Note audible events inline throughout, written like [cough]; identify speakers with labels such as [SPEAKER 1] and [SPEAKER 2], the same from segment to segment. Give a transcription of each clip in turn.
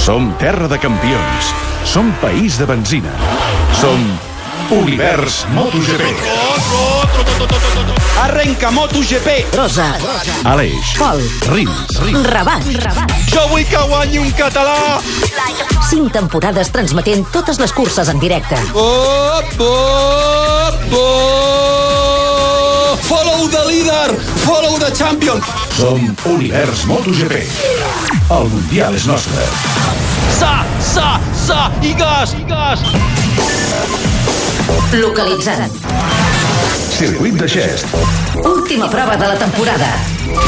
[SPEAKER 1] Som terra de campions. Som país de benzina. Som Univers MotoGP.
[SPEAKER 2] Arrenca MotoGP.
[SPEAKER 3] Rosa,
[SPEAKER 1] Aleix.
[SPEAKER 3] Pol,
[SPEAKER 1] Rins.
[SPEAKER 3] Rabat.
[SPEAKER 2] Jo vull que guanyi un català.
[SPEAKER 3] Cinc temporades transmetent totes les curses en directe.
[SPEAKER 2] Oh, oh, oh. Follow the leader. Follow the champion.
[SPEAKER 1] Som Univers MotoGP. El Mundial és nostre.
[SPEAKER 2] Sa, sa, sa. I gas, i gas.
[SPEAKER 3] Localitzant.
[SPEAKER 1] Circuit de Xest.
[SPEAKER 3] Última prova de la temporada.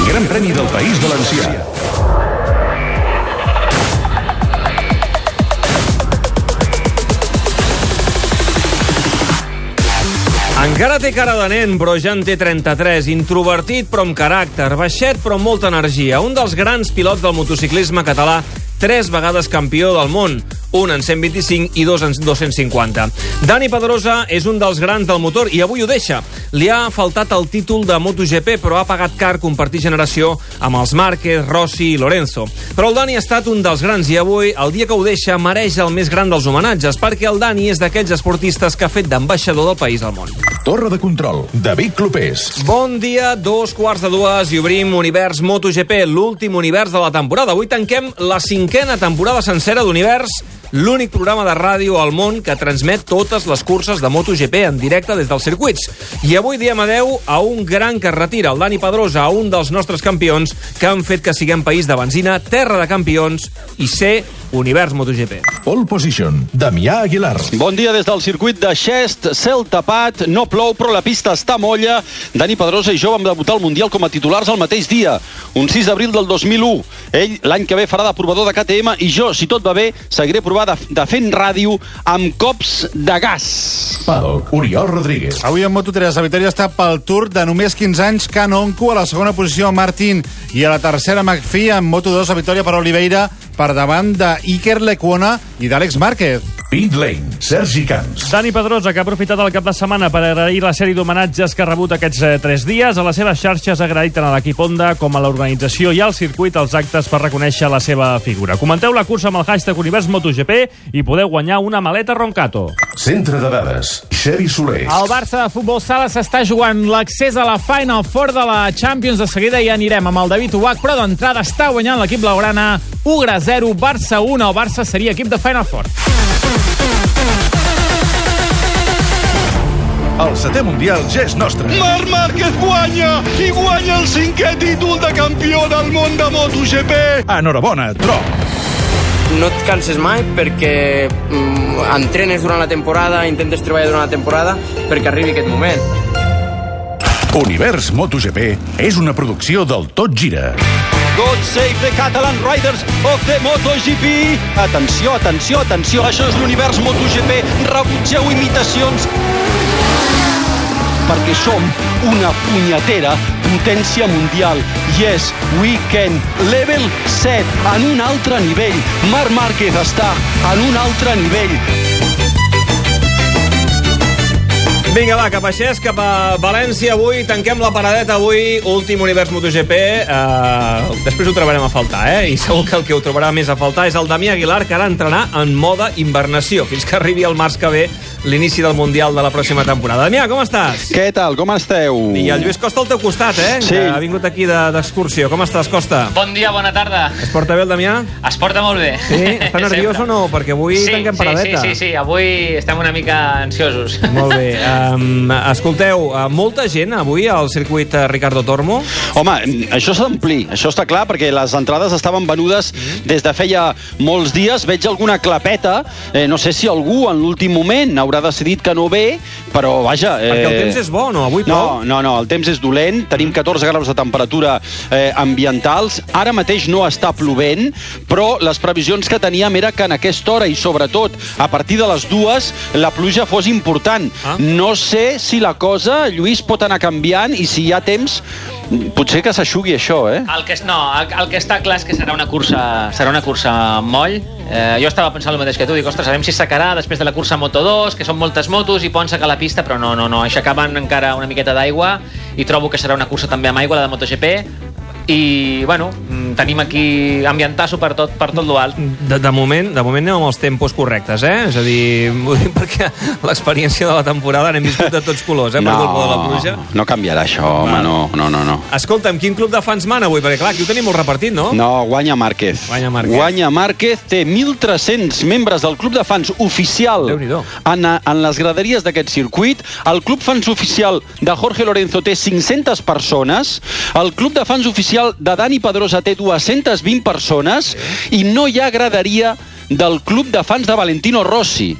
[SPEAKER 1] Gran Premi del País Valencià.
[SPEAKER 4] Encara té cara de nen, però ja en té 33. Introvertit, però amb caràcter. Baixet, però amb molta energia. Un dels grans pilots del motociclisme català, tres vegades campió del món un en 125 i dos en 250. Dani Pedrosa és un dels grans del motor i avui ho deixa. Li ha faltat el títol de MotoGP, però ha pagat car compartir generació amb els Márquez, Rossi i Lorenzo. Però el Dani ha estat un dels grans i avui, el dia que ho deixa, mereix el més gran dels homenatges, perquè el Dani és d'aquells esportistes que ha fet d'ambaixador del país al món.
[SPEAKER 1] Torre de control. David Clopés.
[SPEAKER 4] Bon dia, dos quarts de dues i obrim Univers MotoGP, l'últim univers de la temporada. Avui tanquem la cinquena temporada sencera d'Univers l'únic programa de ràdio al món que transmet totes les curses de MotoGP en directe des dels circuits. I avui diem adeu a un gran que retira, el Dani Pedrosa, un dels nostres campions que han fet que siguem país de benzina, terra de campions i ser univers MotoGP.
[SPEAKER 1] Pole position. Damià Aguilar.
[SPEAKER 5] Bon dia des del circuit de Xest, cel tapat, no plou, però la pista està molla. Dani Pedrosa i jo vam debutar al Mundial com a titulars el mateix dia, un 6 d'abril del 2001. Ell l'any que ve farà de provador de KTM i jo, si tot va bé, seguiré provant de, de fent ràdio amb cops de gas.
[SPEAKER 1] Paddock. Oriol Rodríguez.
[SPEAKER 6] Avui en Moto3 la victòria està pel Tour de només 15 anys Canonco a la segona posició Martín i a la tercera McPhee en Moto2 la victòria per Oliveira per davant d'Iker Lecuona i d'Àlex Márquez.
[SPEAKER 1] Pit Lane. Sergi Camps.
[SPEAKER 7] Dani Pedrosa, que ha aprofitat el cap de setmana per agrair la sèrie d'homenatges que ha rebut aquests eh, tres dies. A les seves xarxes ha agraït tant a l'equip Honda com a l'organització i al circuit els actes per reconèixer la seva figura. Comenteu la cursa amb el hashtag Univers MotoGP i podeu guanyar una maleta Roncato.
[SPEAKER 1] Centre de dades. Xevi Soler.
[SPEAKER 8] El Barça de Futbol Sala s'està jugant l'accés a la Final Four de la Champions. De seguida ja anirem amb el David Ubach, però d'entrada està guanyant l'equip blaugrana 1 a 0, Barça 1. El Barça seria equip de Final Four.
[SPEAKER 1] El setè Mundial ja és nostre.
[SPEAKER 2] Marc Márquez guanya i guanya el cinquè títol de campió del món de MotoGP.
[SPEAKER 1] Enhorabona, Tro.
[SPEAKER 9] no et canses mai perquè mm, entrenes durant la temporada, intentes treballar durant la temporada perquè arribi aquest moment.
[SPEAKER 1] Univers MotoGP és una producció del Tot Gira.
[SPEAKER 5] God save the Catalan Riders of the MotoGP. Atenció, atenció, atenció. Això és l'univers MotoGP. Rebutgeu imitacions perquè som una punyetera potència mundial. Yes, we can. Level 7, en un altre nivell. Marc Márquez està en un altre nivell.
[SPEAKER 4] Vinga, va, cap a Xes, cap a València avui. Tanquem la paradeta avui, últim univers MotoGP. Uh, després ho trobarem a faltar, eh? I segur que el que ho trobarà més a faltar és el Damià Aguilar, que ara entrarà en moda invernació, fins que arribi el març que ve l'inici del Mundial de la pròxima temporada. Damià, com estàs?
[SPEAKER 5] Què tal? Com esteu?
[SPEAKER 4] I el Lluís Costa al teu costat, eh?
[SPEAKER 5] Sí.
[SPEAKER 4] Que ha vingut aquí de- d'excursió. Com estàs, Costa?
[SPEAKER 10] Bon dia, bona tarda.
[SPEAKER 4] Es porta bé el Damià?
[SPEAKER 10] Es porta molt bé.
[SPEAKER 4] Sí? Està [laughs] nerviós o no? Perquè avui
[SPEAKER 10] sí,
[SPEAKER 4] tanquem
[SPEAKER 10] sí,
[SPEAKER 4] paradeta.
[SPEAKER 10] Sí, sí, sí, avui estem una mica ansiosos. [laughs]
[SPEAKER 4] Molt bé. [laughs] Um, escolteu, uh, molta gent avui al circuit uh, Ricardo Tormo.
[SPEAKER 5] Home, això s'ha d'omplir, això està clar, perquè les entrades estaven venudes des de feia molts dies. Veig alguna clapeta, eh, no sé si algú en l'últim moment haurà decidit que no ve, però vaja... Eh...
[SPEAKER 4] Perquè el temps és bo, no? Avui
[SPEAKER 5] No,
[SPEAKER 4] plou.
[SPEAKER 5] no, no, el temps és dolent, tenim 14 graus de temperatura eh, ambientals, ara mateix no està plovent, però les previsions que teníem era que en aquesta hora i sobretot a partir de les dues la pluja fos important.
[SPEAKER 4] Ah.
[SPEAKER 5] No sé si la cosa, Lluís, pot anar canviant i si hi ha temps, potser que s'aixugui això, eh?
[SPEAKER 10] El que, no, el, el que està clar és que serà una cursa, serà una cursa moll. Eh, jo estava pensant el mateix que tu, dic, ostres, sabem si s'acarà després de la cursa Moto2, que són moltes motos i poden secar la pista, però no, no, no, aixecaven encara una miqueta d'aigua i trobo que serà una cursa també amb aigua, la de MotoGP, i, bueno, mm, tenim aquí ambientasso per tot, per tot l'alt.
[SPEAKER 4] De, de, moment, de moment anem amb els tempos correctes, eh? És a dir, [laughs] vull dir perquè l'experiència de la temporada n'hem viscut de tots colors, eh? Per culpa de la pluja.
[SPEAKER 5] no canviarà això, home, no, no, no, no.
[SPEAKER 4] Escolta'm, quin club de fans mana avui? Perquè, clar, aquí ho tenim molt repartit, no?
[SPEAKER 5] No, guanya Márquez.
[SPEAKER 4] Guanya Márquez.
[SPEAKER 5] Guanya Márquez, té 1.300 membres del club de fans oficial en, en les graderies d'aquest circuit. El club fans oficial de Jorge Lorenzo té 500 persones. El club de fans oficial de Dani Pedrosa té 220 persones. I no hi ha graderia del club de fans de Valentino Rossi.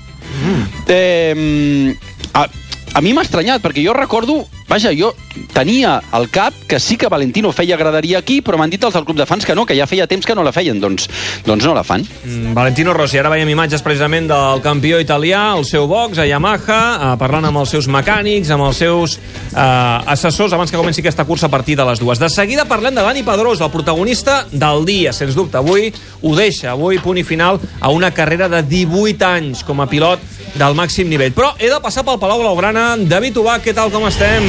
[SPEAKER 5] Eh, a, a mi m'ha estranyat, perquè jo recordo... Vaja, jo tenia al cap que sí que Valentino feia graderia aquí, però m'han dit els del club de fans que no, que ja feia temps que no la feien. Doncs, doncs no la fan.
[SPEAKER 4] Mm, Valentino Rossi, ara veiem imatges precisament del campió italià, el seu box a Yamaha, eh, parlant amb els seus mecànics, amb els seus eh, assessors, abans que comenci aquesta cursa a partir de les dues. De seguida parlem de Dani Pedrosa, el protagonista del dia, sens dubte. Avui ho deixa, avui punt i final a una carrera de 18 anys com a pilot del màxim nivell. Però he de passar pel Palau Blaugrana. David Ubach, què tal, com estem?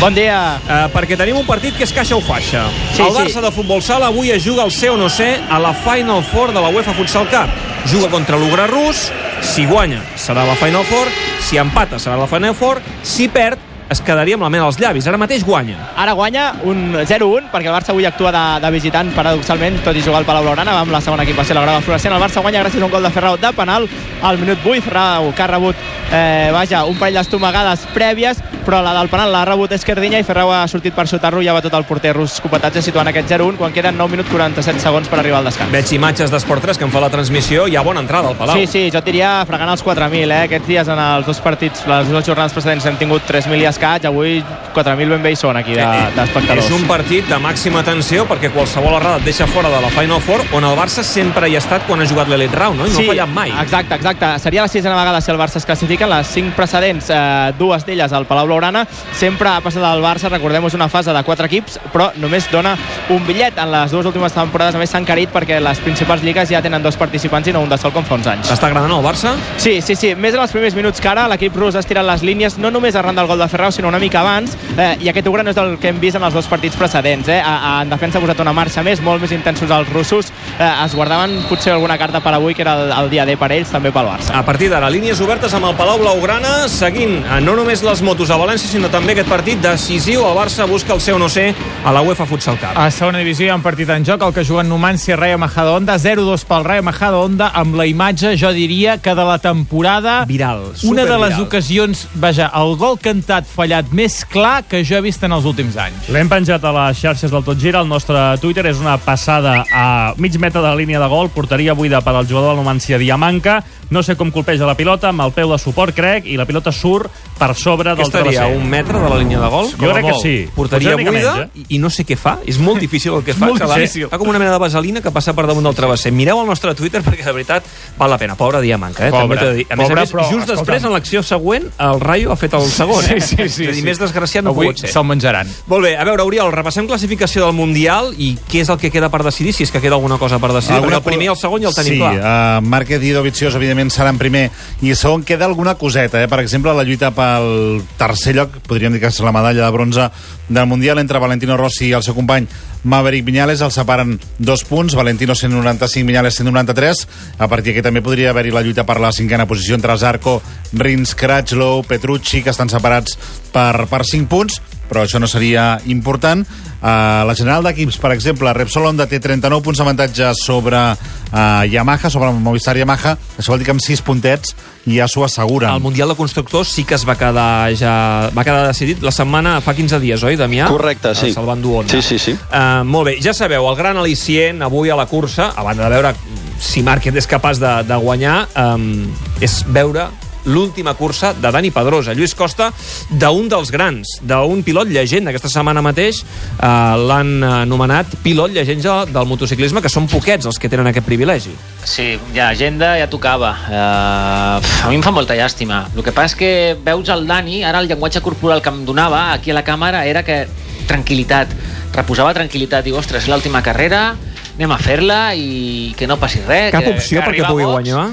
[SPEAKER 11] Bon dia.
[SPEAKER 4] Eh, perquè tenim un partit que és caixa o faixa.
[SPEAKER 11] Sí,
[SPEAKER 4] el
[SPEAKER 11] sí.
[SPEAKER 4] Barça de futbol sala avui es juga al ser o no ser a la Final Four de la UEFA Futsal Cup. Juga contra l'Ugra rus, si guanya serà la Final Four, si empata serà la Final Four, si perd es quedaria amb la mena als llavis. Ara mateix guanya.
[SPEAKER 11] Ara guanya un 0-1, perquè el Barça avui actua de, de visitant, paradoxalment, tot i jugar al Palau Blaugrana, amb la segona equipació, la grava fluorescent. El Barça guanya gràcies a un gol de Ferrau de penal al minut 8. Ferrau, que ha rebut, eh, vaja, un parell d'estomagades prèvies, però la del penal l'ha rebut Esquerdinya i Ferrau ha sortit per xutar-lo i ha batut el porter rus Copetatge situant aquest 0-1 quan queden 9 minuts 47 segons per arribar al descans.
[SPEAKER 4] Veig imatges d'Esport 3 que em fa la transmissió. Hi ha bona entrada al Palau.
[SPEAKER 11] Sí, sí, jo diria fregant els 4.000, eh? Aquests dies en els dos partits, les dues jornades precedents hem tingut 3.000 i escaig, avui 4.000 ben bé hi són aquí de- d'espectadors.
[SPEAKER 4] És un partit de màxima tensió perquè qualsevol errada et deixa fora de la Final Four on el Barça sempre hi ha estat quan ha jugat l'Elite Round, no? I no ha fallat mai.
[SPEAKER 11] Exacte, exacte. Seria la sisena vegada si el Barça es classifica. Les cinc precedents, eh, dues d'elles al Palau Blaugrana. Sempre ha passat al Barça, recordem-ho, una fase de quatre equips, però només dona un bitllet. En les dues últimes temporades, a més, s'ha encarit perquè les principals lligues ja tenen dos participants i no un de sol com fa uns anys.
[SPEAKER 4] T'està agradant el Barça?
[SPEAKER 11] Sí, sí, sí. Més en els primers minuts que ara, l'equip rus ha estirat les línies, no només arran del gol de Ferrau, sinó una mica abans, eh, i aquest Ugra no és el que hem vist en els dos partits precedents. Eh? A, a, en defensa ha posat una marxa més, molt més intensos els russos. Eh, es guardaven potser alguna carta per avui, que era el, el dia D per ells, també pel Barça.
[SPEAKER 4] A partir d'ara, línies obertes amb el Palau Blaugrana, seguint eh, no només les motos a València, sinó també aquest partit decisiu. El Barça busca el ser o no ser a la UEFA Futsal Cup.
[SPEAKER 8] A segona divisió hi ha un partit en joc, el que juguen Numancia, Rayo Majadahonda, 0-2 pel Rayo Majadahonda, amb la imatge, jo diria, que de la temporada...
[SPEAKER 4] Viral,
[SPEAKER 8] Una de les
[SPEAKER 4] superviral.
[SPEAKER 8] ocasions, vaja, el gol cantat fallat més clar que jo he vist en els últims anys.
[SPEAKER 7] L'hem penjat a les xarxes del Tot Gira, al nostre Twitter. És una passada a mig metre de la línia de gol. Portaria buida per al jugador del Numancia Diamanca. No sé com colpeja la pilota, amb el peu de suport, crec, i la pilota surt per sobre del
[SPEAKER 4] estaria?
[SPEAKER 7] travesser.
[SPEAKER 4] A un metre de la línia de gol?
[SPEAKER 7] Jo crec que sí.
[SPEAKER 4] Portaria
[SPEAKER 7] Potser una mica
[SPEAKER 4] buida
[SPEAKER 7] menys,
[SPEAKER 4] i, i no sé què fa. És molt difícil el que fa. [laughs] que va, fa com una mena de vaselina que passa per damunt del travesser. Mireu el nostre Twitter [laughs] perquè de veritat val la pena. Pobre Diamanca, eh?
[SPEAKER 8] Pobre.
[SPEAKER 4] També dir. A més
[SPEAKER 8] Pobre,
[SPEAKER 4] a més,
[SPEAKER 8] però,
[SPEAKER 4] just
[SPEAKER 8] escolta'm.
[SPEAKER 4] després, en l'acció següent, el Rayo ha fet el segon. Eh?
[SPEAKER 8] Sí, sí, sí,
[SPEAKER 4] dir,
[SPEAKER 8] sí.
[SPEAKER 4] més desgraciat no
[SPEAKER 8] Avui
[SPEAKER 4] pot ser.
[SPEAKER 8] se'l menjaran.
[SPEAKER 4] Molt bé, a veure, Oriol, repassem classificació del Mundial i què és el que queda per decidir, si és que queda alguna cosa per decidir,
[SPEAKER 6] Alguna
[SPEAKER 4] el primer i el segon ja el tenim
[SPEAKER 6] sí,
[SPEAKER 4] clar.
[SPEAKER 6] uh, Márquez i Dovizioso, evidentment, seran primer. I segon queda alguna coseta, eh? Per exemple, la lluita pel tercer lloc, podríem dir que és la medalla de bronze del Mundial entre Valentino Rossi i el seu company Maverick Viñales. Els separen dos punts, Valentino 195, Viñales 193. A partir d'aquí també podria haver-hi la lluita per la cinquena posició entre Zarco, Rins, Crutchlow, Petrucci, que estan separats per, per 5 punts però això no seria important. Uh, la general d'equips, per exemple, Repsol Honda té 39 punts d'avantatge sobre uh, Yamaha, sobre Movistar Yamaha, això vol dir que amb 6 puntets ja s'ho asseguren.
[SPEAKER 4] El Mundial de Constructors sí que es va quedar ja va quedar decidit la setmana fa 15 dies, oi, Damià?
[SPEAKER 5] Correcte, sí.
[SPEAKER 4] Se'l van dur Honda.
[SPEAKER 5] Sí, sí, sí.
[SPEAKER 4] Uh, molt bé, ja sabeu, el gran al·licient avui a la cursa, a banda de veure si Márquez és capaç de, de guanyar, um, és veure l'última cursa de Dani Pedrosa. Lluís Costa, d'un dels grans, d'un pilot llegenda. Aquesta setmana mateix eh, l'han anomenat pilot llegenda del motociclisme, que són poquets els que tenen aquest privilegi.
[SPEAKER 10] Sí, ja, agenda ja tocava. Uh, a mi em fa molta llàstima. El que passa és que veus el Dani, ara el llenguatge corporal que em donava aquí a la càmera era que tranquil·litat, reposava tranquil·litat. Diu, ostres, l'última carrera, anem a fer-la i que no passi res.
[SPEAKER 4] Cap
[SPEAKER 10] que,
[SPEAKER 4] opció
[SPEAKER 10] que
[SPEAKER 4] perquè pugui
[SPEAKER 10] box.
[SPEAKER 4] guanyar?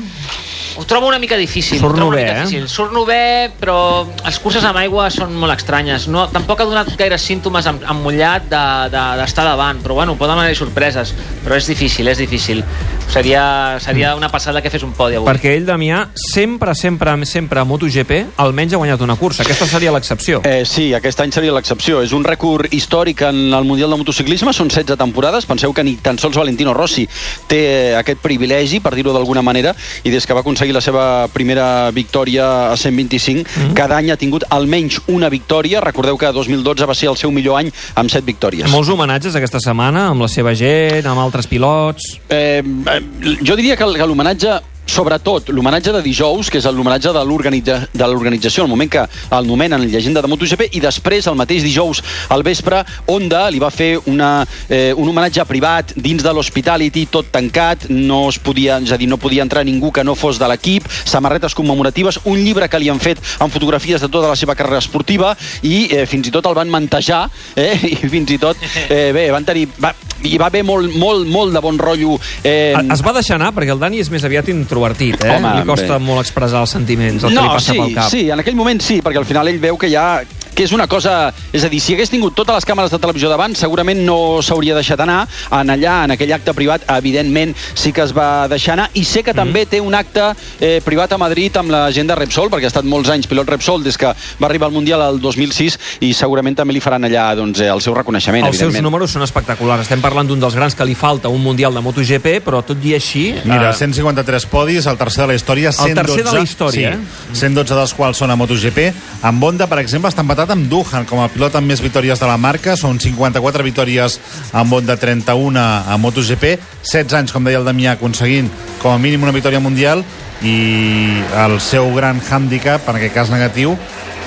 [SPEAKER 10] Ho trobo una mica difícil.
[SPEAKER 4] Surt
[SPEAKER 10] una
[SPEAKER 4] bé, eh?
[SPEAKER 10] difícil. Surt bé, però les curses amb aigua són molt estranyes. No, tampoc ha donat gaire símptomes amb, amb mullat d'estar de, de, d'estar davant, però bueno, poden haver sorpreses. Però és difícil, és difícil. Seria, seria una passada que fes un podi avui.
[SPEAKER 4] Perquè ell, Damià, sempre, sempre, sempre a MotoGP almenys ha guanyat una cursa. Aquesta seria l'excepció.
[SPEAKER 5] Eh, sí, aquest any seria l'excepció. És un rècord històric en el Mundial de Motociclisme, són 16 temporades. Penseu que ni tan sols Valentino Rossi té eh, aquest privilegi, per dir-ho d'alguna manera, i des que va aconseguir la seva primera victòria a 125, mm. cada any ha tingut almenys una victòria. Recordeu que 2012 va ser el seu millor any amb 7 victòries.
[SPEAKER 4] Molts homenatges aquesta setmana amb la seva gent, amb altres pilots...
[SPEAKER 5] Eh, eh, jo diria que, que l'homenatge sobretot l'homenatge de dijous, que és l'homenatge de l'organitza- de l'organització, el moment que el nomenen llegenda de MotoGP, i després, el mateix dijous al vespre, Honda li va fer una, eh, un homenatge privat dins de l'Hospitality, tot tancat, no es podia, és a dir, no podia entrar ningú que no fos de l'equip, samarretes commemoratives, un llibre que li han fet amb fotografies de tota la seva carrera esportiva i eh, fins i tot el van mantejar eh, [laughs] i fins i tot, eh, bé, van tenir... Va, hi va haver molt, molt, molt de bon rotllo. Eh,
[SPEAKER 4] Es va deixar anar, perquè el Dani és més aviat introvertit, eh?
[SPEAKER 5] Home,
[SPEAKER 4] Li costa
[SPEAKER 5] bé.
[SPEAKER 4] molt expressar els sentiments, el que li passa
[SPEAKER 5] sí,
[SPEAKER 4] pel cap.
[SPEAKER 5] Sí, en aquell moment sí, perquè al final ell veu que ja que és una cosa... És a dir, si hagués tingut totes les càmeres de televisió davant, segurament no s'hauria deixat anar. En allà, en aquell acte privat, evidentment sí que es va deixar anar. I sé que també té un acte eh, privat a Madrid amb la gent de Repsol, perquè ha estat molts anys pilot Repsol des que va arribar al Mundial el 2006 i segurament també li faran allà doncs, eh, el seu reconeixement,
[SPEAKER 4] Els seus números són espectaculars. Estem parlant d'un dels grans que li falta un Mundial de MotoGP, però tot i així...
[SPEAKER 6] Mira,
[SPEAKER 4] eh,
[SPEAKER 6] 153 podis, el tercer de la història, 112,
[SPEAKER 4] El tercer de la història,
[SPEAKER 6] sí, 112 dels quals són a MotoGP. Amb Honda, per exemple, està empatat amb Duhan com a pilot amb més victòries de la marca. Són 54 victòries amb Honda, 31 a MotoGP. 16 anys, com deia el Damià, aconseguint com a mínim una victòria mundial i el seu gran hàndicap, en aquest cas negatiu,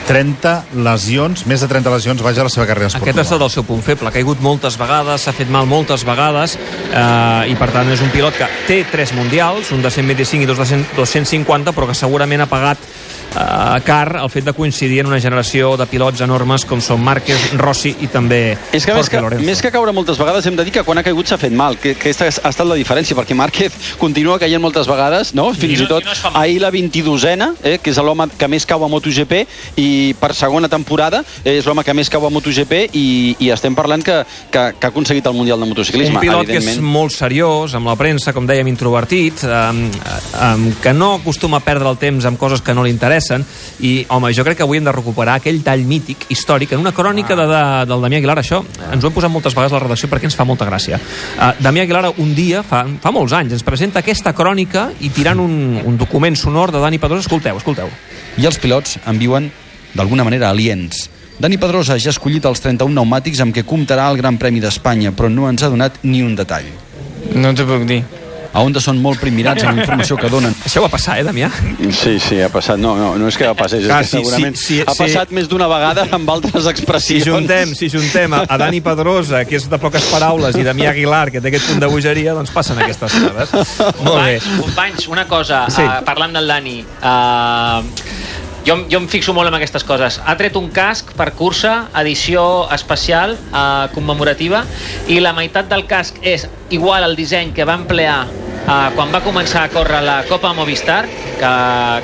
[SPEAKER 6] 30 lesions, més de 30 lesions, vaja, a la seva carrera esportiva.
[SPEAKER 4] Aquest ha estat el seu punt feble. Ha caigut moltes vegades, s'ha fet mal moltes vegades, eh, i per tant és un pilot que té tres mundials, un de 125 i dos de 100, 250, però que segurament ha pagat eh, car el fet de coincidir en una generació de pilots enormes com són Márquez, Rossi i també
[SPEAKER 5] És que més,
[SPEAKER 4] Jorge
[SPEAKER 5] que
[SPEAKER 4] Lorenzo.
[SPEAKER 5] més que caure moltes vegades hem de dir que quan ha caigut s'ha fet mal, que, que aquesta ha estat la diferència, perquè Márquez continua caient moltes vegades, no? fins i,
[SPEAKER 10] no-
[SPEAKER 5] tot
[SPEAKER 10] i no fa mal.
[SPEAKER 5] ahir la 22ena, eh, que és l'home que més cau a MotoGP, i per segona temporada eh, és l'home que més cau a MotoGP i, i estem parlant que, que, que ha aconseguit el Mundial de Motociclisme,
[SPEAKER 4] un pilot que és molt seriós, amb la premsa, com dèiem, introvertit, um, um, que no acostuma a perdre el temps amb coses que no li interessen, i, home, jo crec que avui hem de recuperar aquell tall mític, històric, en una crònica de, de, del Damià Aguilar, això ens ho hem posat moltes vegades a la redacció perquè ens fa molta gràcia. Uh, Damià Aguilar un dia, fa, fa molts anys, ens presenta aquesta crònica i tirant un, un document sonor de Dani Pedrosa, escolteu, escolteu.
[SPEAKER 12] i els pilots en viuen d'alguna manera aliens. Dani Pedrosa ja ha escollit els 31 pneumàtics amb què comptarà el Gran Premi d'Espanya, però no ens ha donat ni un detall.
[SPEAKER 9] No t'ho puc dir.
[SPEAKER 12] A Honda són molt primmirats amb la informació que donen.
[SPEAKER 4] Això va passar, eh, Damià?
[SPEAKER 5] Sí, sí, ha passat. No, no, no és que passés, és
[SPEAKER 4] Ah,
[SPEAKER 5] que
[SPEAKER 4] sí,
[SPEAKER 5] segurament
[SPEAKER 4] sí, sí,
[SPEAKER 5] ha
[SPEAKER 4] sí.
[SPEAKER 5] passat més d'una vegada amb altres
[SPEAKER 4] Si
[SPEAKER 5] expressions.
[SPEAKER 4] juntem, si juntem a, a Dani Pedrosa, que és de poques paraules, i Damià Aguilar, que té aquest punt de bogeria, doncs passen aquestes coses. Molt bé.
[SPEAKER 10] Companys, una cosa,
[SPEAKER 4] Sí.
[SPEAKER 10] sí. uh, parlant del Dani. Uh, jo, jo em fixo molt en aquestes coses. Ha tret un casc per cursa, edició especial, uh, commemorativa, i la meitat del casc és igual al disseny que va emplear uh, quan va començar a córrer la Copa Movistar, que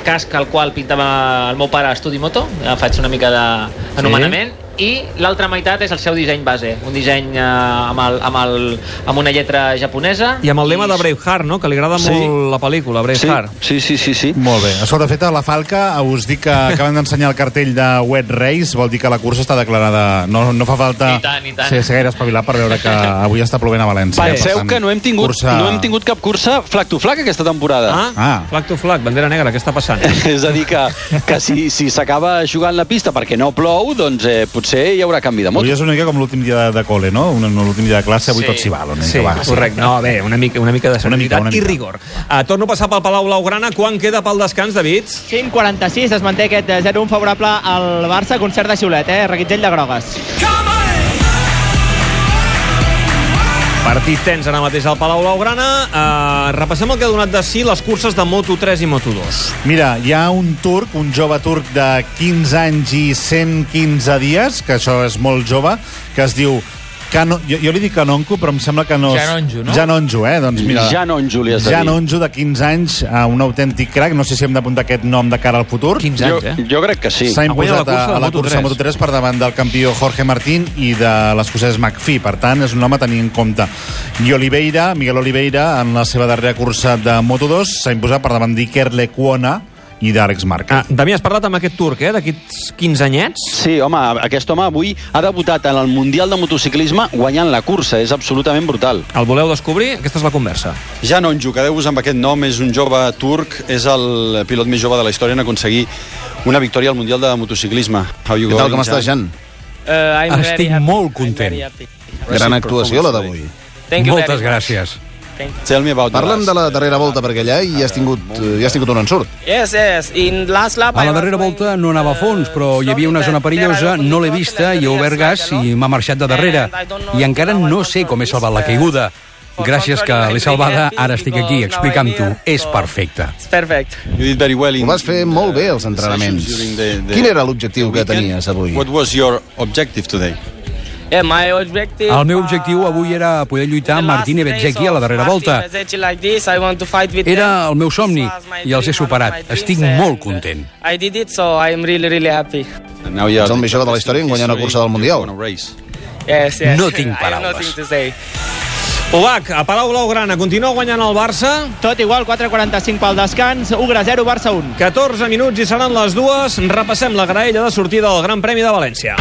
[SPEAKER 10] casc al qual pintava el meu pare a Estudi Moto, ja faig una mica d'anomenament, i l'altra meitat és el seu disseny base, un disseny eh, amb, el, amb, el, amb una lletra japonesa.
[SPEAKER 4] I amb el lema de Braveheart, no?, que li agrada
[SPEAKER 5] Sí.
[SPEAKER 4] molt la pel·lícula, Braveheart.
[SPEAKER 5] Sí, sí, sí, sí.
[SPEAKER 6] Molt bé. Escolta, feta la falca, us dic que acaben d'ensenyar el cartell de Wet Race, vol dir que la cursa està declarada... No, no fa falta
[SPEAKER 10] I tant, i tant.
[SPEAKER 6] ser, ser gaire espavilat per veure que avui està plovent a València.
[SPEAKER 5] Penseu
[SPEAKER 6] Per tant,
[SPEAKER 5] que no hem tingut,
[SPEAKER 6] cursa-
[SPEAKER 5] no hem tingut cap cursa flac to flac aquesta temporada.
[SPEAKER 4] Ah,
[SPEAKER 6] Ah.
[SPEAKER 4] flac to flac, bandera negra, què està passant? [laughs]
[SPEAKER 5] És a dir, que, que si, si s'acaba jugant la pista perquè no plou, doncs eh, potser hi haurà canvi de moto.
[SPEAKER 6] Avui és una mica com l'últim dia de, de col·le, no? Un- L'últim dia de classe, avui
[SPEAKER 10] Sí.
[SPEAKER 6] tot s'hi val. Una mica,
[SPEAKER 4] Sí,
[SPEAKER 6] va,
[SPEAKER 4] correcte. No, bé, una mica, una mica de
[SPEAKER 6] Una mica,
[SPEAKER 4] serenitat i
[SPEAKER 6] mica.
[SPEAKER 4] rigor. Uh, torno a passar pel Palau Blaugrana. Quan queda pel descans, David?
[SPEAKER 11] 5'46 es manté aquest eh, 0-1 favorable al Barça, concert de xiulet, eh? Reguitzell de grogues.
[SPEAKER 4] Partit tens ara mateix al Palau Blaugrana. Uh, repassem el que ha donat de si les curses de Moto3 i Moto2.
[SPEAKER 6] Mira, hi ha un turc, un jove turc de 15 anys i 115 dies, que això és molt jove, que es diu Cano, jo, jo li dic Canonco, però em sembla que no... és-
[SPEAKER 8] Janonjo, no?
[SPEAKER 6] Janonjo, eh? Doncs mira...
[SPEAKER 5] Janonjo li has de dir.
[SPEAKER 6] Janonjo, de 15 anys, a un autèntic crack. No sé si hem d'apuntar aquest nom de cara al futur.
[SPEAKER 4] 15
[SPEAKER 5] Jo,
[SPEAKER 4] anys, eh?
[SPEAKER 5] jo crec que sí.
[SPEAKER 6] S'ha imposat
[SPEAKER 4] la cursa
[SPEAKER 6] a, a la cursa
[SPEAKER 4] Moto3.
[SPEAKER 6] Moto3 per davant del campió Jorge Martín i de l'escocès McPhee. Per tant, és un home a tenir en compte. I Oliveira, Miguel Oliveira, en la seva darrera cursa de Moto2, s'ha imposat per davant d'Iker Lecuona i d'Àlex Márquez.
[SPEAKER 4] Ah, Damià, has parlat amb aquest turc, eh? D'aquests 15 anyets?
[SPEAKER 5] Sí, home, aquest home avui ha debutat en el Mundial de Motociclisme guanyant la cursa. És absolutament brutal.
[SPEAKER 4] El voleu descobrir? Aquesta és la conversa.
[SPEAKER 12] Janonjo, quedeu-vos amb aquest nom, és un jove turc, és el pilot més jove de la història en aconseguir una victòria al Mundial de Motociclisme. How you
[SPEAKER 13] Què tal, com estàs, Jan?
[SPEAKER 9] Uh, I'm
[SPEAKER 13] Estic
[SPEAKER 9] very happy.
[SPEAKER 13] molt content. Gran actuació, la d'avui. Moltes gràcies.
[SPEAKER 12] Tell me about
[SPEAKER 13] Parla'm de la darrera volta, perquè allà hi has tingut, eh, hi has tingut un ensurt.
[SPEAKER 9] Yes, yes. In last lap,
[SPEAKER 14] A la darrera volta no anava a fons, però hi havia una zona perillosa, no l'he vista, i he obert gas i m'ha marxat de darrere. I encara no sé com he salvat la caiguda. Gràcies que l'he salvada, ara estic aquí explicant-ho. És perfecte.
[SPEAKER 9] Perfect.
[SPEAKER 12] You did very well in
[SPEAKER 13] Ho vas fer molt bé, els entrenaments. Quin era l'objectiu que tenies avui?
[SPEAKER 12] What was your objective today?
[SPEAKER 9] Yeah, my objective.
[SPEAKER 14] El meu objectiu avui era poder lluitar amb Martín i Bezzecchi a la darrera volta. Era el meu somni i els he superat. Estic molt content.
[SPEAKER 9] I did it, so I'm really, really happy.
[SPEAKER 13] Ets el jove de la història en guanyar una cursa del Mundial.
[SPEAKER 9] Yes, yes.
[SPEAKER 14] No tinc [laughs] paraules.
[SPEAKER 4] Obac, a Palau Blaugrana, continua guanyant el Barça.
[SPEAKER 11] Tot igual, 4.45 pel descans, Ugra 0, Barça 1.
[SPEAKER 4] 14 minuts i seran les dues. Repassem la graella de sortida del Gran Premi de València.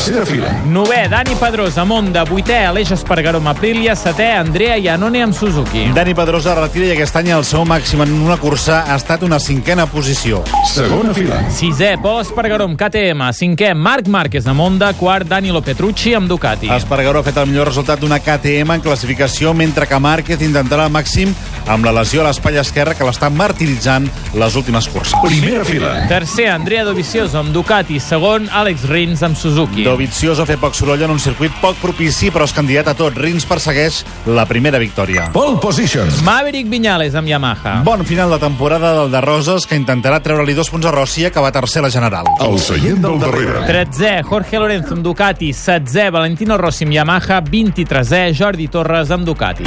[SPEAKER 1] Tercera fila.
[SPEAKER 8] Nové, Dani Pedrosa, Monda. Vuitè, Aleix Espargaró amb Aprilia. Setè, Andrea Iannone amb Suzuki.
[SPEAKER 6] Dani Pedrosa retira i aquest any el seu màxim en una cursa ha estat una cinquena posició.
[SPEAKER 1] Segona fila.
[SPEAKER 8] Sisè, Pol Espargaró amb KTM. Cinquè, Marc Márquez de Monda. Quart, Danilo Petrucci amb Ducati.
[SPEAKER 6] Espargaró ha fet el millor resultat d'una KTM en classificació, mentre que Márquez intentarà el màxim amb la lesió a l'espatlla esquerra que l'està martiritzant les últimes curses.
[SPEAKER 1] Primera fila.
[SPEAKER 8] Tercer, Andrea Dovizioso amb Ducati. Segon, Àlex Rins amb Suzuki.
[SPEAKER 6] Dovizioso ha fet poc soroll en un circuit poc propici, però és candidat a tot. Rins persegueix la primera victòria.
[SPEAKER 1] Pole position.
[SPEAKER 8] Maverick Viñales amb Yamaha.
[SPEAKER 6] Bon final de temporada del de Roses, que intentarà treure-li dos punts a Rossi, que va tercer a la general.
[SPEAKER 1] El seient del darrere.
[SPEAKER 8] 13è, Jorge Lorenzo amb Ducati. 16è, Valentino Rossi amb Yamaha. 23è, Jordi Torres amb Ducati.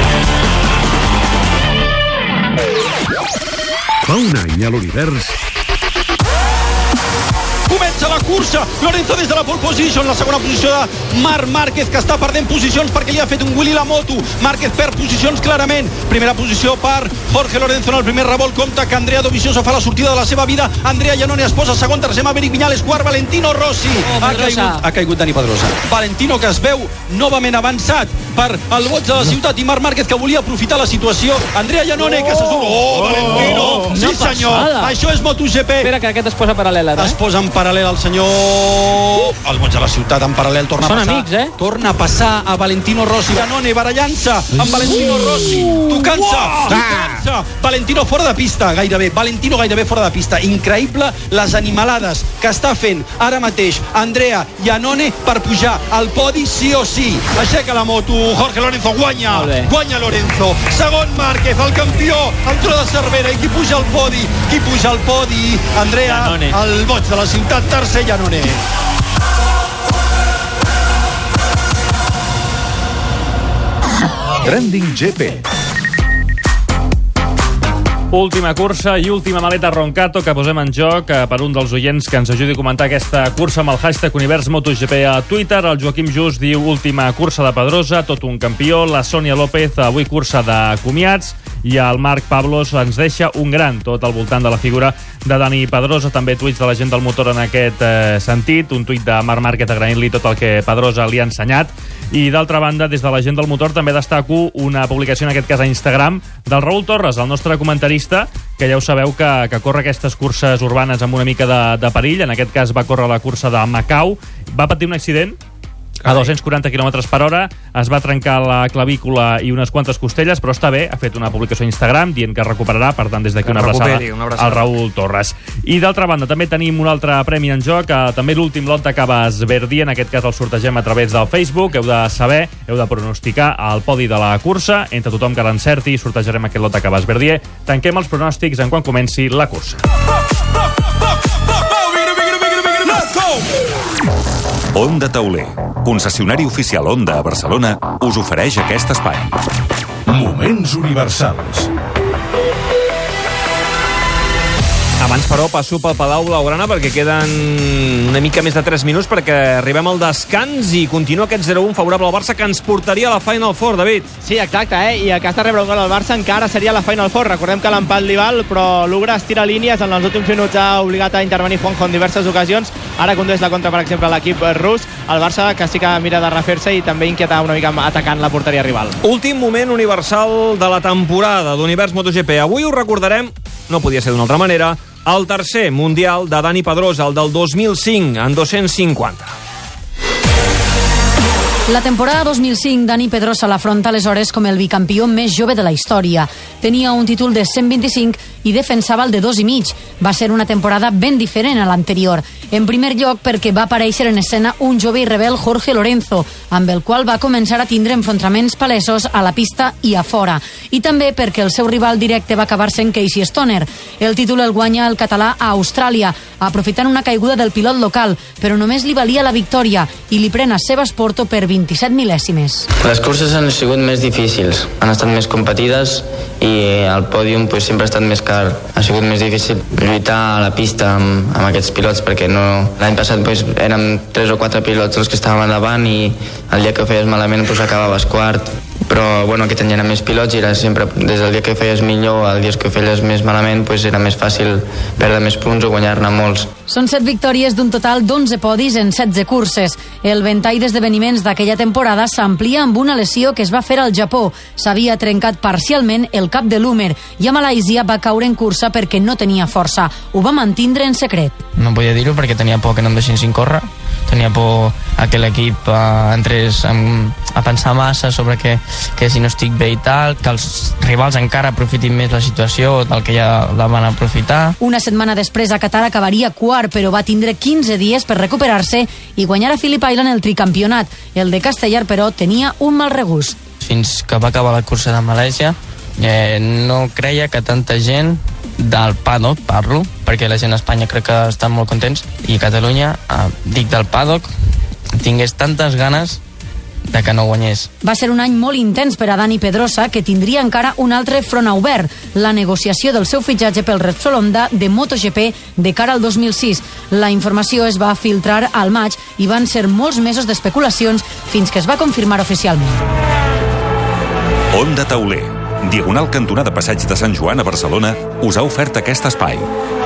[SPEAKER 1] Fa un any a l'univers
[SPEAKER 5] cursa, Lorenzo des de la pole position, la segona posició de Marc Márquez, que està perdent posicions perquè li ha fet un Willy la moto. Márquez perd posicions clarament. Primera posició per Jorge Lorenzo en el primer revolt. Compte que Andrea Dovizioso fa la sortida de la seva vida. Andrea Iannone es posa segon, tercer Maverick Viñales, quart Valentino Rossi. ha, caigut, ha caigut Dani Pedrosa. Valentino que es veu novament avançat per el boig de la ciutat i Marc Márquez que volia aprofitar la situació. Andrea Iannone que se surt. Oh, Valentino! Sí
[SPEAKER 9] Una
[SPEAKER 5] senyor,
[SPEAKER 9] passada.
[SPEAKER 5] això és MotoGP.
[SPEAKER 9] Espera, que aquest es posa paral·lel, ara,
[SPEAKER 5] Es
[SPEAKER 9] eh?
[SPEAKER 5] posa en paral·lel el senyor... El boig de la ciutat en paral·lel torna
[SPEAKER 9] Són
[SPEAKER 5] a passar.
[SPEAKER 9] amics, eh?
[SPEAKER 5] Torna a passar a Valentino Rossi. Danone barallant-se amb Valentino Rossi. Tocant-se, tocant-se. Valentino fora de pista, gairebé. Valentino gairebé fora de pista. Increïble les animalades que està fent ara mateix Andrea Iannone per pujar al podi sí o sí. Aixeca la moto, Jorge Lorenzo guanya. Guanya Lorenzo. Segon Márquez, el campió, el tro de Cervera. I qui puja al podi? Qui puja al podi? Andrea,
[SPEAKER 9] Iannone.
[SPEAKER 5] el boig de la ciutat, tercer Iannone.
[SPEAKER 1] Trending GP.
[SPEAKER 7] Última cursa i última maleta Roncato que posem en joc eh, per un dels oients que ens ajudi a comentar aquesta cursa amb el hashtag Univers MotoGP a Twitter. El Joaquim Just diu última cursa de Pedrosa, tot un campió. La Sònia López, avui cursa de comiats. I el Marc Pablos ens deixa un gran tot al voltant de la figura de Dani Pedrosa. També tuits de la gent del motor en aquest eh, sentit. Un tuit de Marc Márquez agraint-li tot el que Pedrosa li ha ensenyat. I d'altra banda, des de la gent del motor també destaco una publicació, en aquest cas a Instagram, del Raül Torres, el nostre comentarista, que ja ho sabeu que, que corre aquestes curses urbanes amb una mica de, de perill. En aquest cas va córrer la cursa de Macau. Va patir un accident a 240 km per hora, es va trencar la clavícula i unes quantes costelles, però està bé, ha fet una publicació a Instagram dient que es recuperarà, per tant, des d'aquí
[SPEAKER 4] Que
[SPEAKER 7] una abraçada,
[SPEAKER 4] una abraçada.
[SPEAKER 7] al Raül Torres. I d'altra banda, també tenim un altre premi en joc, eh, també l'últim lot de Caves Verdi, en aquest cas el sortegem a través del Facebook, heu de saber, heu de pronosticar el podi de la cursa, entre tothom que l'encerti, sortejarem aquest lot de Caves Verdier. Tanquem els pronòstics en quan comenci la cursa.
[SPEAKER 1] Onda Tauler, concessionari oficial Onda a Barcelona, us ofereix aquest espai. Moments universals.
[SPEAKER 4] Abans, però, passo pel Palau Blaugrana perquè queden una mica més de 3 minuts perquè arribem al descans i continua aquest 0-1 favorable al Barça que ens portaria a la Final Four, David.
[SPEAKER 11] Sí, exacte, eh? i que està rebre un gol al Barça encara seria la Final Four. Recordem que l'empat li val, però l'Ugra estira línies. En els últims minuts ha obligat a intervenir Juanjo en diverses ocasions. Ara condueix la contra, per exemple, l'equip rus. El Barça que sí que mira de refer-se i també inquietar una mica atacant la porteria rival.
[SPEAKER 4] Últim moment universal de la temporada d'Univers MotoGP. Avui ho recordarem, no podia ser d'una altra manera, el tercer Mundial de Dani Pedrosa, el del 2005, en 250.
[SPEAKER 15] La temporada 2005, Dani Pedrosa l'afronta aleshores com el bicampió més jove de la història. Tenia un títol de 125 i defensava el de dos i mig. Va ser una temporada ben diferent a l'anterior. En primer lloc, perquè va aparèixer en escena un jove i rebel Jorge Lorenzo, amb el qual va començar a tindre enfrontaments palesos a la pista i a fora. I també perquè el seu rival directe va acabar sent Casey Stoner. El títol el guanya el català a Austràlia, aprofitant una caiguda del pilot local, però només li valia la victòria i li pren a Sebas Porto per 27 mil·lèsimes.
[SPEAKER 16] Les curses han sigut més difícils, han estat més competides i el pòdium pues, sempre ha estat més car. Ha sigut més difícil lluitar a la pista amb, amb aquests pilots perquè no... l'any passat pues, érem tres o quatre pilots els que estàvem endavant i el dia que ho feies malament pues, acabaves quart però bueno, aquest any hi ha més pilots i era sempre, des del dia que feies millor al dia que feies més malament pues, era més fàcil perdre més punts o guanyar-ne molts.
[SPEAKER 15] Són set victòries d'un total d'11 podis en 16 curses. El ventall d'esdeveniments d'aquella temporada s'amplia amb una lesió que es va fer al Japó. S'havia trencat parcialment el cap de l'húmer i a Malàisia va caure en cursa perquè no tenia força. Ho va mantindre en secret.
[SPEAKER 16] No podia dir-ho perquè tenia por que no em deixessin córrer, tenia por a que l'equip eh, entrés en, a pensar massa sobre que, que si no estic bé i tal, que els rivals encara aprofitin més la situació del que ja la van aprofitar.
[SPEAKER 15] Una setmana després a Qatar acabaria quart, però va tindre 15 dies per recuperar-se i guanyar a Phillip Island el tricampionat. El de Castellar, però, tenia un mal regust.
[SPEAKER 16] Fins que va acabar la cursa de Malàisia, eh, no creia que tanta gent del paddock, parlo, perquè la gent a Espanya crec que estan molt contents, i a Catalunya, eh, dic del paddock, tingués tantes ganes de que no guanyés.
[SPEAKER 15] Va ser un any molt intens per a Dani Pedrosa, que tindria encara un altre front obert, la negociació del seu fitxatge pel Repsol Honda de MotoGP de cara al 2006. La informació es va filtrar al maig i van ser molts mesos d'especulacions fins que es va confirmar oficialment.
[SPEAKER 1] Onda Tauler, diagonal cantonada Passeig de Sant Joan a Barcelona, us ha ofert aquest espai.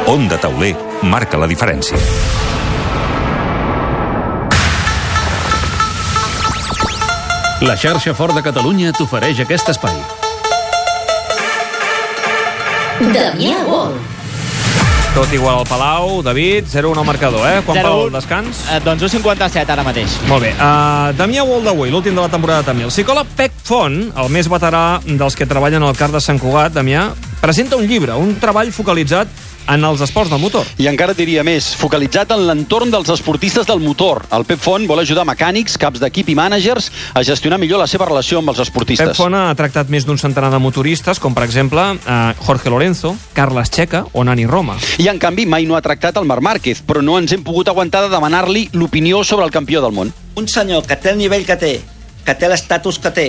[SPEAKER 1] Onda Tauler marca la diferència. La xarxa Fort de Catalunya t'ofereix aquest espai.
[SPEAKER 3] Damià Gol.
[SPEAKER 4] Tot igual al Palau, David, 0-1 al marcador, eh? Quan pel descans?
[SPEAKER 11] Eh, doncs 1,57 ara mateix.
[SPEAKER 4] Molt bé. Uh, Damià Wall d'avui, l'últim de la temporada també. El psicòleg Pec Font, el més veterà dels que treballen al CAR de Sant Cugat, Damià, presenta un llibre, un treball focalitzat en els esports del motor.
[SPEAKER 5] I encara diria més, focalitzat en l'entorn dels esportistes del motor. El Pep Font vol ajudar mecànics, caps d'equip i mànagers a gestionar millor la seva relació amb els esportistes.
[SPEAKER 4] Pep Font ha tractat més d'un centenar de motoristes, com per exemple eh, Jorge Lorenzo, Carles Checa o Nani Roma.
[SPEAKER 5] I en canvi mai no ha tractat el Marc Márquez, però no ens hem pogut aguantar de demanar-li l'opinió sobre el campió del món.
[SPEAKER 17] Un senyor que té el nivell que té, que té l'estatus que té,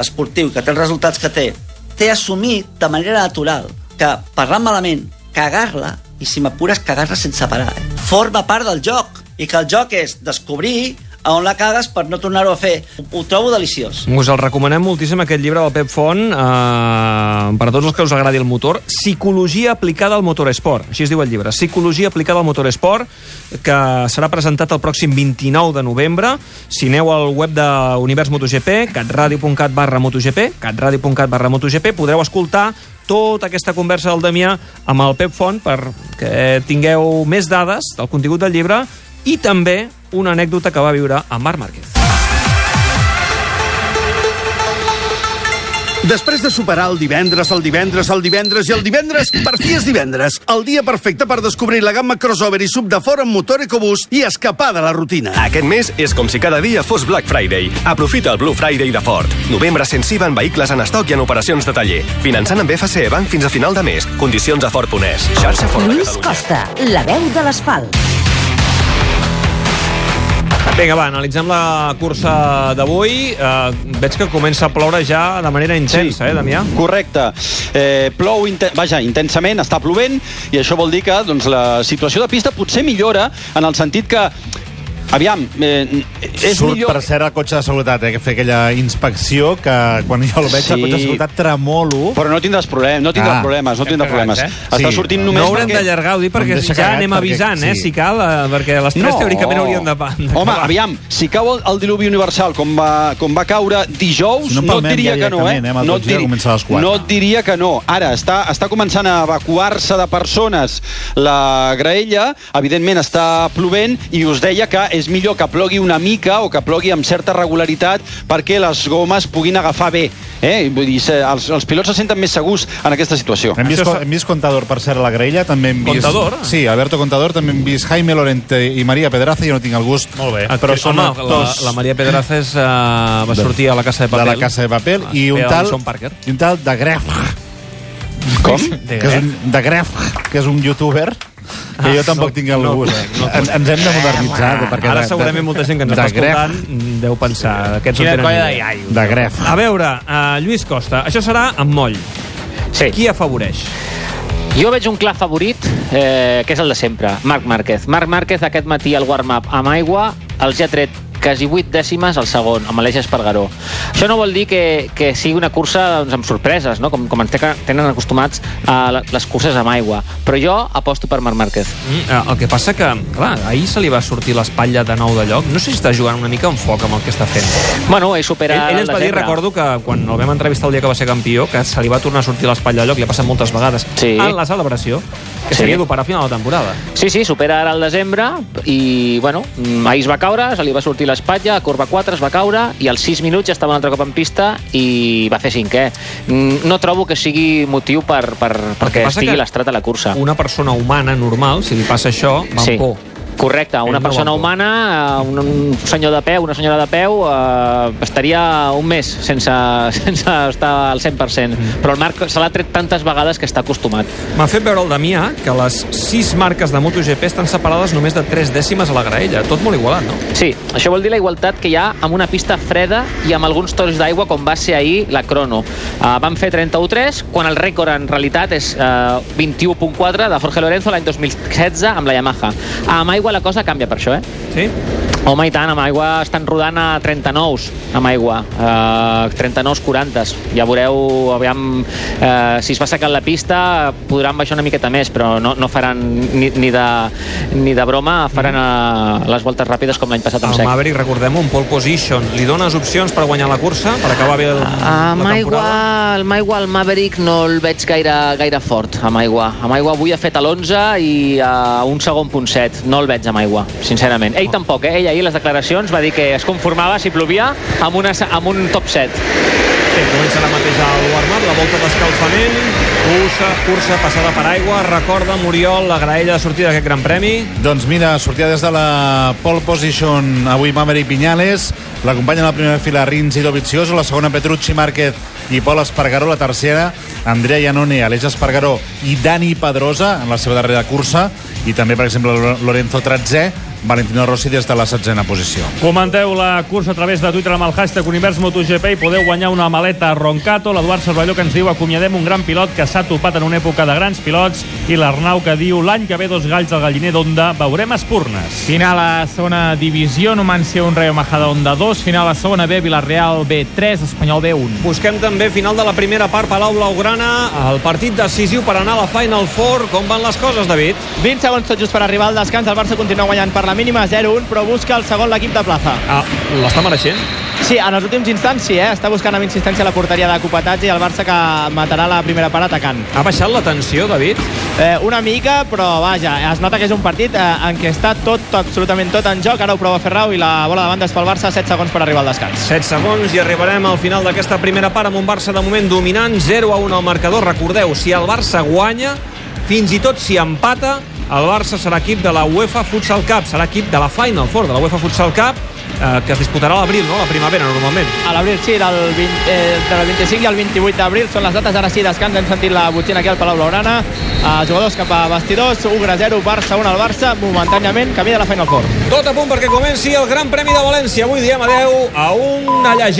[SPEAKER 17] esportiu, que té els resultats que té, té assumit de manera natural que parlar malament, cagar-la, i si m'apures, cagar-la sense parar. Eh? Forma part del joc, i que el joc és descobrir a on la cagues per no tornar-ho a fer. Ho, ho trobo deliciós.
[SPEAKER 4] Us el recomanem moltíssim, aquest llibre del Pep Font, eh, per a tots els que us agradi el motor. Psicologia aplicada al motoresport. Així es diu el llibre. Psicologia aplicada al motoresport, que serà presentat el pròxim 29 de novembre. Si aneu al web d'Univers MotoGP, catradio.cat barra MotoGP, catradio.cat barra MotoGP, podreu escoltar tota aquesta conversa del Damià amb el Pep Font perquè tingueu més dades del contingut del llibre i també una anècdota que va viure amb Marc Márquez.
[SPEAKER 18] Després de superar el divendres, el divendres, el divendres i el divendres, per fi és divendres. El dia perfecte per descobrir la gamma crossover i sub de fora amb motor EcoBoost i escapar de la rutina.
[SPEAKER 19] Aquest mes és com si cada dia fos Black Friday. Aprofita el Blue Friday de Ford. Novembre sensiva en vehicles en estoc i en operacions de taller. Finançant amb FCE Bank fins a final de mes. Condicions a Ford.es. Xarxa Ford
[SPEAKER 3] Lluís. Costa, la veu de l'asfalt.
[SPEAKER 4] Vinga, va, analitzem la cursa d'avui. Uh, veig que comença a ploure ja de manera intensa, sí. eh, Damià?
[SPEAKER 5] Correcte. Eh, plou, inten vaja, intensament, està plovent, i això vol dir que doncs, la situació de pista potser millora en el sentit que Aviam, eh, és
[SPEAKER 6] Surt,
[SPEAKER 5] millor...
[SPEAKER 6] per cert, el cotxe de seguretat, eh, que fer aquella inspecció que quan jo el veig, sí. el cotxe de seguretat tremolo.
[SPEAKER 5] Però no tindràs problemes, no tindràs
[SPEAKER 6] Ah.
[SPEAKER 5] problemes, no tindràs problemes.
[SPEAKER 6] eh?
[SPEAKER 5] Està
[SPEAKER 6] Sí.
[SPEAKER 5] sortint només
[SPEAKER 4] No haurem
[SPEAKER 5] perquè...
[SPEAKER 4] d'allargar, ho dic, perquè ja
[SPEAKER 6] cagat
[SPEAKER 4] anem
[SPEAKER 6] perquè-
[SPEAKER 4] avisant, eh,
[SPEAKER 6] sí.
[SPEAKER 4] si cal, eh, perquè les 3 teòricament haurien de...
[SPEAKER 5] Home, aviam, si cau el, el diluvi universal com va, com va caure dijous,
[SPEAKER 6] Si no
[SPEAKER 5] no, et diria
[SPEAKER 6] ja
[SPEAKER 5] que no, eh?
[SPEAKER 6] eh,
[SPEAKER 5] no,
[SPEAKER 6] les quatre.
[SPEAKER 5] no et diria que no. Ara, està, està començant a evacuar-se de persones la graella, evidentment està plovent, i us deia que és millor que plogui una mica o que plogui amb certa regularitat perquè les gomes puguin agafar bé. Eh? Vull dir, els, els pilots se senten més segurs en aquesta situació.
[SPEAKER 6] Hem vist, hem vist Contador, per cert, a la graella. També hem vist...
[SPEAKER 5] Contador?
[SPEAKER 6] Sí, Alberto Contador. També hem vist Jaime Lorente i Maria Pedraza. Jo no tinc el gust. Molt bé. Però són
[SPEAKER 4] Home, la,
[SPEAKER 6] actors
[SPEAKER 4] la Maria Pedrazes uh, va
[SPEAKER 6] De-
[SPEAKER 4] sortir a la Casa de Papel.
[SPEAKER 6] de la Casa de Papel.
[SPEAKER 4] Ah,
[SPEAKER 6] I un tal, i un tal de Gref.
[SPEAKER 5] Com?
[SPEAKER 6] Que és un, de Gref, que és un youtuber que
[SPEAKER 4] Ah,
[SPEAKER 6] jo tampoc
[SPEAKER 4] no-
[SPEAKER 6] tinc el
[SPEAKER 4] no
[SPEAKER 6] gust.
[SPEAKER 4] conec, no
[SPEAKER 6] ens, ens hem de modernitzar. Perquè
[SPEAKER 4] Ara
[SPEAKER 6] de-
[SPEAKER 4] segurament
[SPEAKER 6] de-
[SPEAKER 4] molta gent que ens
[SPEAKER 6] de
[SPEAKER 4] està
[SPEAKER 6] Gref.
[SPEAKER 4] escoltant deu pensar aquests
[SPEAKER 8] Quina
[SPEAKER 4] no
[SPEAKER 8] colla de iaios.
[SPEAKER 6] De Gref.
[SPEAKER 4] A veure, uh, Lluís Costa, això serà amb moll.
[SPEAKER 10] Sí.
[SPEAKER 4] Qui afavoreix?
[SPEAKER 10] Jo veig un clar favorit, eh, que és el de sempre, Marc Márquez. Marc Márquez aquest matí al warm-up amb aigua els ha tret quasi 8 dècimes al segon, amb Aleix Espargaró. Això no vol dir que, que sigui una cursa doncs, amb sorpreses, no? com, com ens te- tenen acostumats a la- les curses amb aigua. Però jo aposto per Marc Márquez.
[SPEAKER 4] Mm, eh, el que passa que, clar, ahir se li va sortir l'espatlla de nou de lloc. No sé si està jugant una mica en foc amb el que està fent.
[SPEAKER 10] Bueno, ell supera
[SPEAKER 4] Ell, ell
[SPEAKER 10] el
[SPEAKER 4] ens va dir, recordo, que quan el vam entrevistar el dia que va ser campió, que se li va tornar a sortir l'espatlla de lloc, li ha passat moltes vegades,
[SPEAKER 10] Sí.
[SPEAKER 4] en la celebració, que
[SPEAKER 10] Sí.
[SPEAKER 4] s'havia d'operar a final de temporada.
[SPEAKER 10] Sí, sí, supera ara el desembre i, bueno, ahir es va caure, se li va sortir l'espatlla, a corba 4 es va caure i als 6 minuts ja estava un altre cop en pista i va fer cinquè. Mm, No trobo que sigui motiu per, per, perquè estigui l'estrat a la cursa.
[SPEAKER 4] Una persona humana, normal, si li passa això, va
[SPEAKER 10] Sí.
[SPEAKER 4] amb por.
[SPEAKER 10] Correcte, una persona humana, eh, un, un senyor de peu, una senyora de peu, eh, estaria un mes sense, [laughs] sense estar al 100%.
[SPEAKER 4] Mm.
[SPEAKER 10] Però el Marc se l'ha tret tantes vegades que està acostumat.
[SPEAKER 4] M'ha fet veure el Damià que les sis marques de MotoGP estan separades només de 3 dècimes a la graella. Tot molt igualat, no?
[SPEAKER 10] Sí, això vol dir la igualtat que hi ha amb una pista freda i amb alguns torns d'aigua com va ser ahir la crono. Uh, van fer 31-3, quan el rècord en realitat és uh, 21.4 de Jorge Lorenzo l'any 2016 amb la Yamaha. Amb aigua la cosa canvia per això, eh?
[SPEAKER 4] Sí?
[SPEAKER 10] Home, i tant, amb aigua estan rodant a 39 amb aigua, uh, 39-40. Ja veureu, aviam, uh, si es va secant la pista, podran baixar una miqueta més, però no, no faran ni, ni, de, ni de broma, faran uh, les voltes ràpides com l'any passat amb
[SPEAKER 4] El
[SPEAKER 10] sec.
[SPEAKER 4] Maverick, recordem, un pole position. Li dones opcions per guanyar la cursa, per acabar bé el,
[SPEAKER 10] Amb
[SPEAKER 4] la
[SPEAKER 10] aigua,
[SPEAKER 4] temporada?
[SPEAKER 10] amb aigua el Maverick no el veig gaire, gaire fort, amb aigua. Amb aigua avui ha fet a l'11 i a un segon punt 7. No el veig amb aigua, sincerament. Ell tampoc, eh? Ell ahir les declaracions va dir que es conformava si plovia amb, una, amb un top 7.
[SPEAKER 4] Sí, comença ara mateix el warm-up, la volta d'escalfament, cursa, cursa passada per aigua. Recorda, Muriol, la graella de sortida d'aquest Gran Premi.
[SPEAKER 6] Doncs mira, sortia des de la pole position avui Maverick Viñales, l'acompanyen a la primera fila Rins i Dovizioso, la segona Petrucci Márquez i Pol Espargaró, la tercera Andrea Iannone, Aleix Espargaró i Dani Pedrosa en la seva darrera cursa i també, per exemple, Lorenzo Tratzè, Valentino Rossi des de la setzena posició.
[SPEAKER 7] Comenteu la cursa a través de Twitter amb el hashtag Univers MotoGP i podeu guanyar una maleta Roncato. L'Eduard Cervelló que ens diu acomiadem un gran pilot que s'ha topat en una època de grans pilots i l'Arnau que diu l'any que ve dos galls al galliner d'Onda veurem espurnes.
[SPEAKER 8] Final a segona divisió, Numancia 1, Rayo Majada Onda 2. Final a segona B, Villarreal B3, Espanyol B1.
[SPEAKER 4] Busquem també final de la primera part, Palau Blaugrana, el partit decisiu per anar a la Final Four. Com van les coses, David?
[SPEAKER 11] 20 segons tot just per arribar al descans. El Barça continua guanyant per la mínima 0-1, però busca el segon l'equip de plaça.
[SPEAKER 4] Ah, l'està mereixent?
[SPEAKER 11] Sí, en els últims instants sí, eh? Està buscant amb insistència la porteria de Copetats i el Barça que matarà la primera part atacant.
[SPEAKER 4] Ha baixat la tensió, David?
[SPEAKER 11] Eh, una mica, però vaja, es nota que és un partit eh, en què està tot, absolutament tot en joc. Ara ho prova Ferrau i la bola de banda és pel Barça, 7 segons per arribar al descans.
[SPEAKER 4] 7 segons i arribarem al final d'aquesta primera part amb un Barça de moment dominant, 0 a 1 al marcador. Recordeu, si el Barça guanya, fins i tot si empata, el Barça serà equip de la UEFA Futsal Cup, serà equip de la Final Four de la UEFA Futsal Cup eh, que es disputarà a l'abril, no? La primavera, normalment.
[SPEAKER 11] A l'abril, sí, del 20, eh, entre el 25 i el 28 d'abril són les dates. Ara sí, descans, hem sentit la botxina aquí al Palau Blaugrana. Eh, jugadors cap a vestidors, Ugra 0, Barça 1 al Barça, momentàniament camí de la Final Four.
[SPEAKER 4] Tot a punt perquè comenci el Gran Premi de València. Avui diem adeu a una llegenda